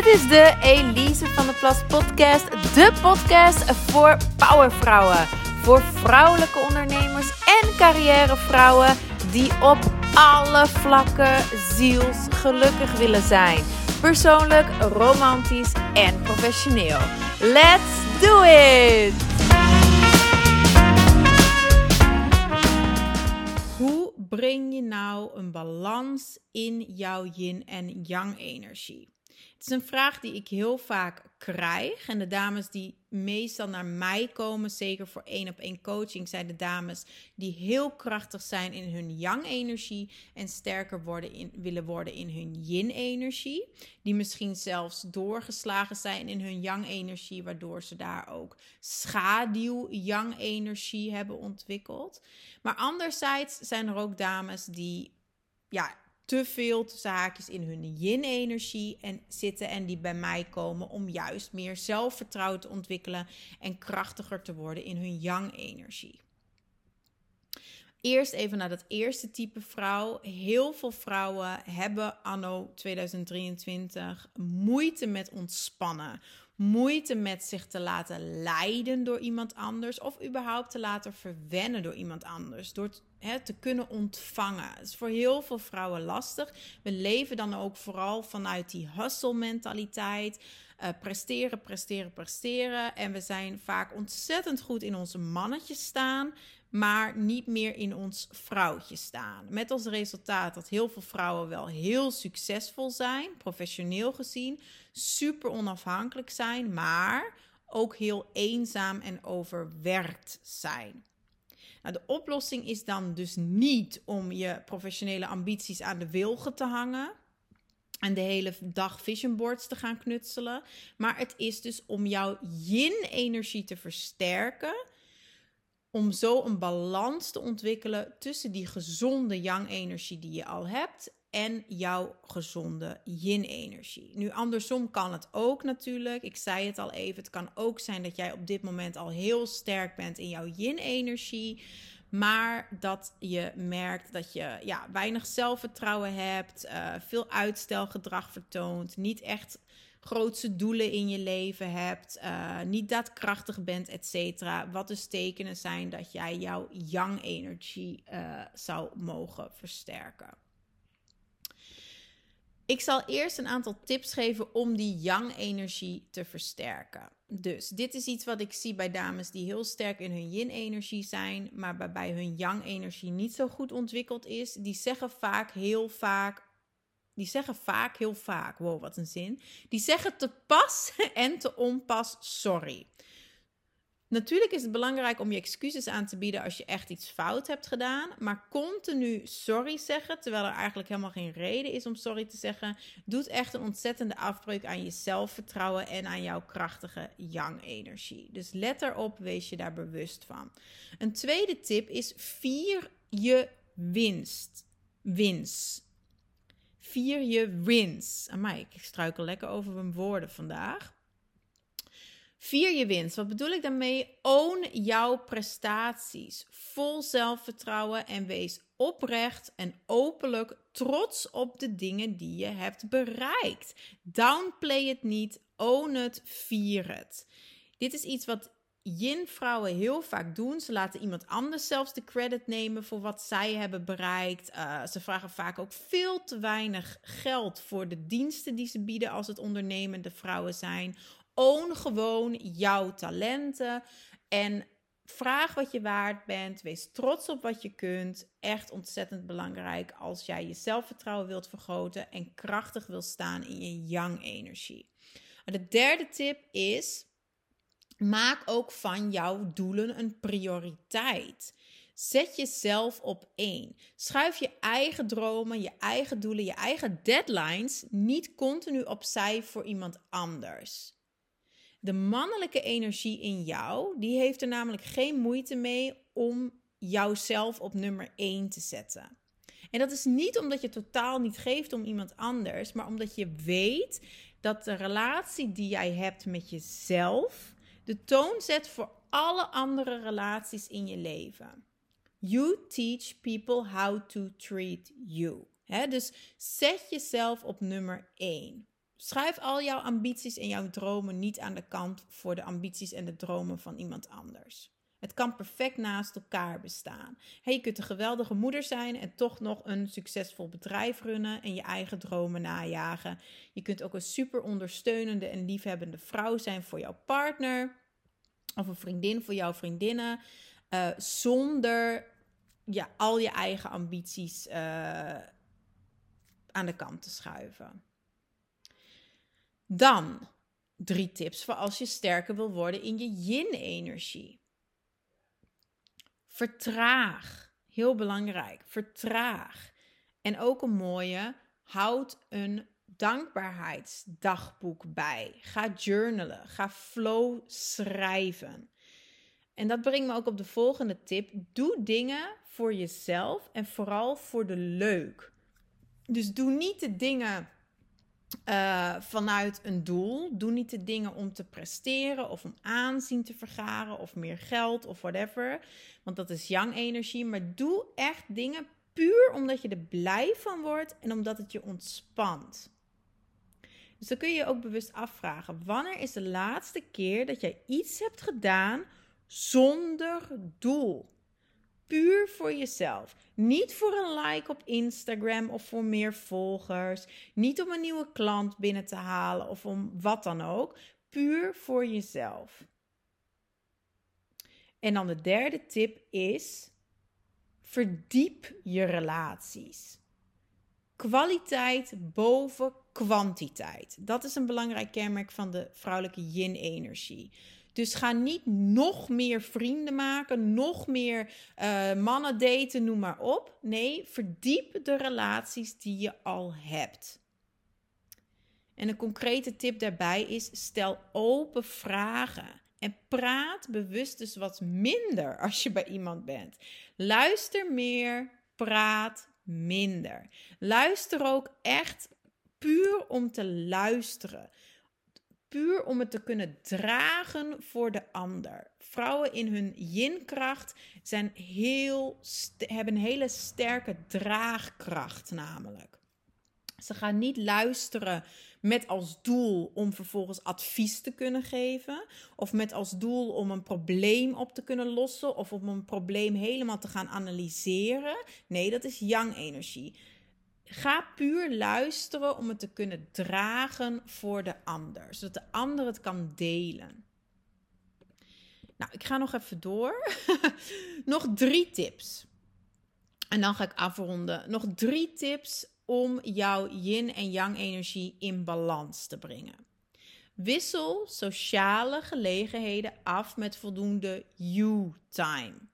Dit is de Elise van de Plas podcast. De podcast voor powervrouwen. Voor vrouwelijke ondernemers en carrièrevrouwen die op alle vlakken zielsgelukkig willen zijn. Persoonlijk, romantisch en professioneel. Let's do it! Hoe breng je nou een balans in jouw yin en yang energie? Het is een vraag die ik heel vaak krijg. En de dames die meestal naar mij komen, zeker voor één op één coaching, zijn de dames die heel krachtig zijn in hun yang-energie en sterker worden in, willen worden in hun yin-energie. Die misschien zelfs doorgeslagen zijn in hun yang-energie, waardoor ze daar ook schaduw-yang-energie hebben ontwikkeld. Maar anderzijds zijn er ook dames die ja, te veel zaakjes in hun yin-energie en zitten en die bij mij komen om juist meer zelfvertrouwen te ontwikkelen en krachtiger te worden in hun yang-energie. Eerst even naar dat eerste type vrouw. Heel veel vrouwen hebben anno 2023 moeite met ontspannen moeite met zich te laten leiden door iemand anders of überhaupt te laten verwennen door iemand anders, door te kunnen ontvangen. Het is voor heel veel vrouwen lastig. We leven dan ook vooral vanuit die hustle mentaliteit. Uh, presteren, presteren, presteren. En we zijn vaak ontzettend goed in onze mannetjes staan maar niet meer in ons vrouwtje staan. Met als resultaat dat heel veel vrouwen wel heel succesvol zijn, professioneel gezien, super onafhankelijk zijn, maar ook heel eenzaam en overwerkt zijn. Nou, de oplossing is dan dus niet om je professionele ambities aan de wilgen te hangen en de hele dag vision boards te gaan knutselen, maar het is dus om jouw yin-energie te versterken om zo een balans te ontwikkelen tussen die gezonde yang-energie die je al hebt en jouw gezonde yin-energie. Nu, andersom kan het ook natuurlijk. Ik zei het al even. Het kan ook zijn dat jij op dit moment al heel sterk bent in jouw yin-energie. Maar dat je merkt dat je ja, weinig zelfvertrouwen hebt, uh, veel uitstelgedrag vertoont, niet echt grootse doelen in je leven hebt, uh, niet daadkrachtig bent, et cetera. Wat dus tekenen zijn dat jij jouw yang-energie uh, zou mogen versterken. Ik zal eerst een aantal tips geven om die yang-energie te versterken. Dus dit is iets wat ik zie bij dames die heel sterk in hun yin-energie zijn, maar waarbij hun yang-energie niet zo goed ontwikkeld is. Die zeggen vaak heel vaak: die zeggen vaak, heel vaak, wow, wat een zin. Die zeggen te pas en te onpas sorry. Natuurlijk is het belangrijk om je excuses aan te bieden als je echt iets fout hebt gedaan. Maar continu sorry zeggen, terwijl er eigenlijk helemaal geen reden is om sorry te zeggen, doet echt een ontzettende afbreuk aan je zelfvertrouwen en aan jouw krachtige yang-energie. Dus let erop, wees je daar bewust van. Een tweede tip is vier je winst. Wins. Vier je wins. Amai, ik struikel lekker over mijn woorden vandaag. Vier je winst. Wat bedoel ik daarmee? Own jouw prestaties. Vol zelfvertrouwen en wees oprecht en openlijk trots op de dingen die je hebt bereikt. Downplay het niet, own het, vier het. Dit is iets wat yin-vrouwen heel vaak doen. Ze laten iemand anders zelfs de credit nemen voor wat zij hebben bereikt. Uh, ze vragen vaak ook veel te weinig geld voor de diensten die ze bieden als het ondernemende vrouwen zijn. Own gewoon jouw talenten en vraag wat je waard bent. Wees trots op wat je kunt. Echt ontzettend belangrijk als jij je zelfvertrouwen wilt vergroten en krachtig wil staan in je yang-energie. De derde tip is Maak ook van jouw doelen een prioriteit. Zet jezelf op één. Schuif je eigen dromen, je eigen doelen, je eigen deadlines niet continu opzij voor iemand anders. De mannelijke energie in jou, die heeft er namelijk geen moeite mee om jouzelf op nummer 1 te zetten. En dat is niet omdat je totaal niet geeft om iemand anders, maar omdat je weet dat de relatie die jij hebt met jezelf de toon zet voor alle andere relaties in je leven. You teach people how to treat you. dus zet jezelf op nummer 1. Schuif al jouw ambities en jouw dromen niet aan de kant voor de ambities en de dromen van iemand anders. Het kan perfect naast elkaar bestaan. Hey, je kunt een geweldige moeder zijn en toch nog een succesvol bedrijf runnen en je eigen dromen najagen. Je kunt ook een super ondersteunende en liefhebbende vrouw zijn voor jouw partner of een vriendin voor jouw vriendinnen, uh, zonder ja, al je eigen ambities uh, aan de kant te schuiven. Dan drie tips voor als je sterker wil worden in je yin-energie. Vertraag. Heel belangrijk. Vertraag. En ook een mooie. Houd een dankbaarheidsdagboek bij. Ga journalen. Ga flow schrijven. En dat brengt me ook op de volgende tip. Doe dingen voor jezelf en vooral voor de leuk. Dus doe niet de dingen uh, vanuit een doel. Doe niet de dingen om te presteren of om aanzien te vergaren of meer geld of whatever. Want dat is yang energie. Maar doe echt dingen puur omdat je er blij van wordt en omdat het je ontspant. Dus dan kun je je ook bewust afvragen: wanneer is de laatste keer dat jij iets hebt gedaan zonder doel? Puur voor jezelf. Niet voor een like op Instagram of voor meer volgers. Niet om een nieuwe klant binnen te halen of om wat dan ook. Puur voor jezelf. En dan de derde tip is: verdiep je relaties. Kwaliteit boven kwantiteit. Dat is een belangrijk kenmerk van de vrouwelijke yin-energie. Dus ga niet nog meer vrienden maken, nog meer uh, mannen daten, noem maar op. Nee, verdiep de relaties die je al hebt. En een concrete tip daarbij is: stel open vragen. En praat bewust dus wat minder als je bij iemand bent. Luister meer, praat minder. Luister ook echt puur om te luisteren puur om het te kunnen dragen voor de ander. Vrouwen in hun yin-kracht zijn heel, hebben een hele sterke draagkracht namelijk. Ze gaan niet luisteren met als doel om vervolgens advies te kunnen geven. Of met als doel om een probleem op te kunnen lossen. Of om een probleem helemaal te gaan analyseren. Nee, dat is yang-energie. Ga puur luisteren om het te kunnen dragen voor de ander, zodat de ander het kan delen. Nou, ik ga nog even door. nog drie tips. En dan ga ik afronden. Nog drie tips om jouw yin en yang energie in balans te brengen. Wissel sociale gelegenheden af met voldoende you-time.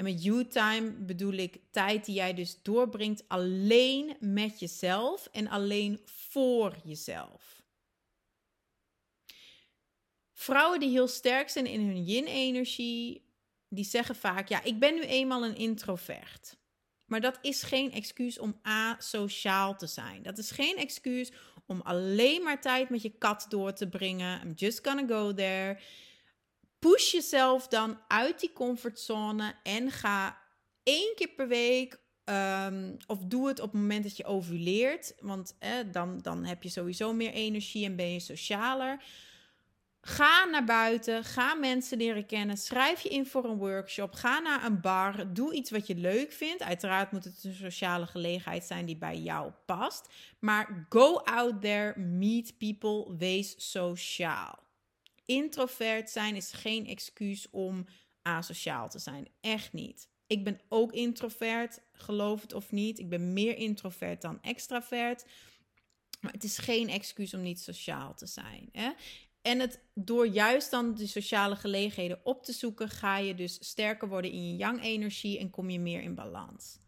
En met you-time bedoel ik tijd die jij dus doorbrengt alleen met jezelf en alleen voor jezelf. Vrouwen die heel sterk zijn in hun yin-energie, die zeggen vaak: Ja, ik ben nu eenmaal een introvert. Maar dat is geen excuus om asociaal te zijn. Dat is geen excuus om alleen maar tijd met je kat door te brengen. I'm just gonna go there push jezelf dan uit die comfortzone en ga één keer per week. Um, of doe het op het moment dat je ovuleert. Want dan, dan heb je sowieso meer energie en ben je socialer. Ga naar buiten, ga mensen leren kennen, schrijf je in voor een workshop, ga naar een bar, doe iets wat je leuk vindt. Uiteraard moet het een sociale gelegenheid zijn die bij jou past. Maar go out there, meet people, wees sociaal. Introvert zijn is geen excuus om asociaal te zijn. Echt niet. Ik ben ook introvert, geloof het of niet. Ik ben meer introvert dan extravert. Maar het is geen excuus om niet sociaal te zijn. Hè? En het, door juist dan de sociale gelegenheden op te zoeken, ga je dus sterker worden in je yang-energie en kom je meer in balans.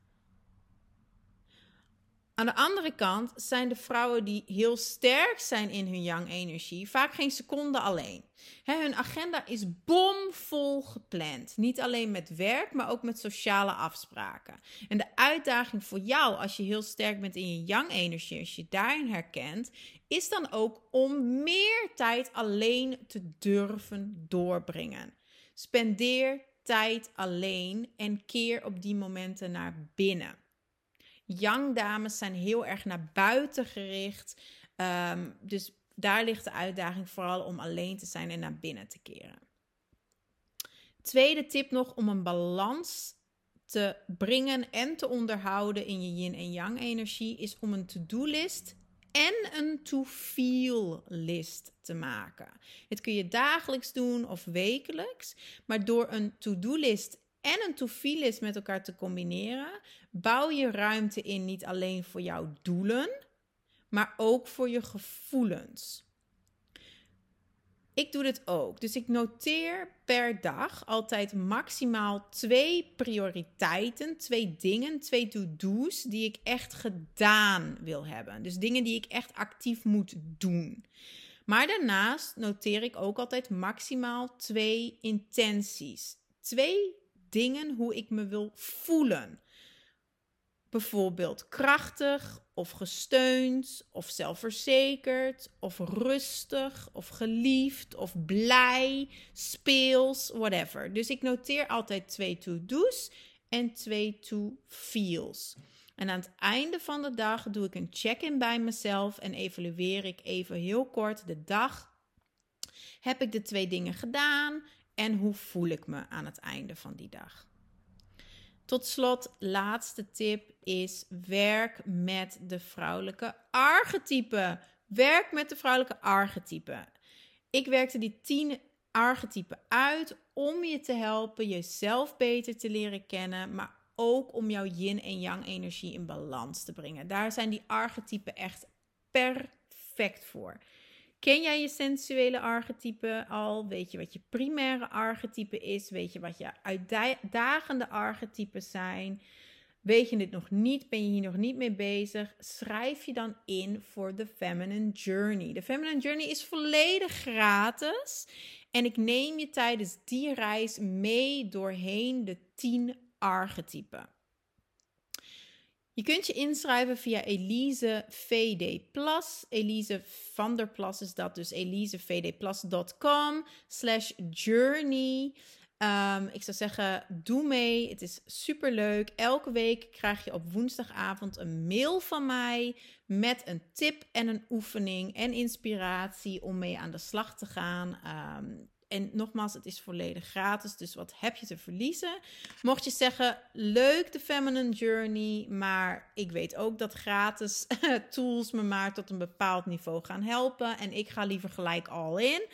Aan de andere kant zijn de vrouwen die heel sterk zijn in hun yang-energie vaak geen seconde alleen. hun agenda is bomvol gepland. Niet alleen met werk, maar ook met sociale afspraken. En de uitdaging voor jou als je heel sterk bent in je yang-energie, als je daarin herkent, is dan ook om meer tijd alleen te durven doorbrengen. Spendeer tijd alleen en keer op die momenten naar binnen. Young dames zijn heel erg naar buiten gericht. Ehm, dus daar ligt de uitdaging vooral om alleen te zijn en naar binnen te keren. Tweede tip nog om een balans te brengen en te onderhouden in je yin en yang energie is om een to-do-list en een to-feel list te maken. Het kun je dagelijks doen of wekelijks, maar door een to-do-list en een to-feel list met elkaar te combineren, bouw je ruimte in niet alleen voor jouw doelen, maar ook voor je gevoelens. Ik doe dit ook. Dus ik noteer per dag altijd maximaal twee prioriteiten, twee dingen, twee to-do's die ik echt gedaan wil hebben. Dus dingen die ik echt actief moet doen. Maar daarnaast noteer ik ook altijd maximaal twee intenties. Twee dingen hoe ik me wil voelen. Bijvoorbeeld krachtig of gesteund of zelfverzekerd of rustig of geliefd of blij, speels, whatever. Dus ik noteer altijd twee to-do's en twee to-feels. En aan het einde van de dag doe ik een check-in bij mezelf en evalueer ik even heel kort de dag. Heb ik de twee dingen gedaan en hoe voel ik me aan het einde van die dag? Tot slot, laatste tip is werk met de vrouwelijke archetypen. Werk met de vrouwelijke archetypen. Ik werkte die tien archetypen uit om je te helpen jezelf beter te leren kennen, maar ook om jouw yin en yang energie in balans te brengen. Daar zijn die archetypen echt perfect voor. Ken jij je sensuele archetype al? Weet je wat je primaire archetype is? Weet je wat je uitdagende archetypen zijn? Weet je dit nog niet? Ben je hier nog niet mee bezig? Schrijf je dan in voor de Feminine Journey. De Feminine Journey is volledig gratis. En ik neem je tijdens die reis mee doorheen de 10 archetypen. Je kunt je inschrijven via Elise VD Plus. Elise van der Plas is dat, dus elisevdplus.com slash journey. Um, ik zou zeggen, doe mee. Het is super leuk. Elke week krijg je op woensdagavond een mail van mij met een tip en een oefening en inspiratie om mee aan de slag te gaan. Um, en nogmaals, het is volledig gratis, dus wat heb je te verliezen? Mocht je zeggen, leuk de Feminine Journey, maar ik weet ook dat gratis tools me maar tot een bepaald niveau gaan helpen en ik ga liever gelijk all in.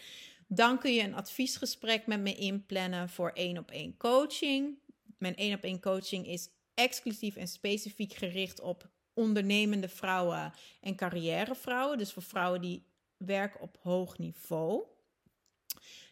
Dan kun je een adviesgesprek met me inplannen voor één op één coaching. Mijn één op één coaching is exclusief en specifiek gericht op ondernemende vrouwen en carrièrevrouwen. Dus voor vrouwen die werken op hoog niveau.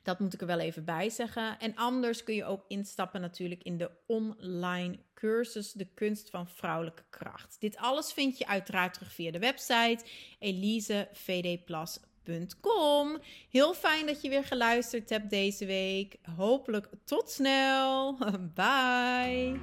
Dat moet ik er wel even bij zeggen. En anders kun je ook instappen natuurlijk in de online cursus De Kunst van Vrouwelijke Kracht. Dit alles vind je uiteraard terug via de website elisevdplas.com. Heel fijn dat je weer geluisterd hebt deze week. Hopelijk tot snel. Bye.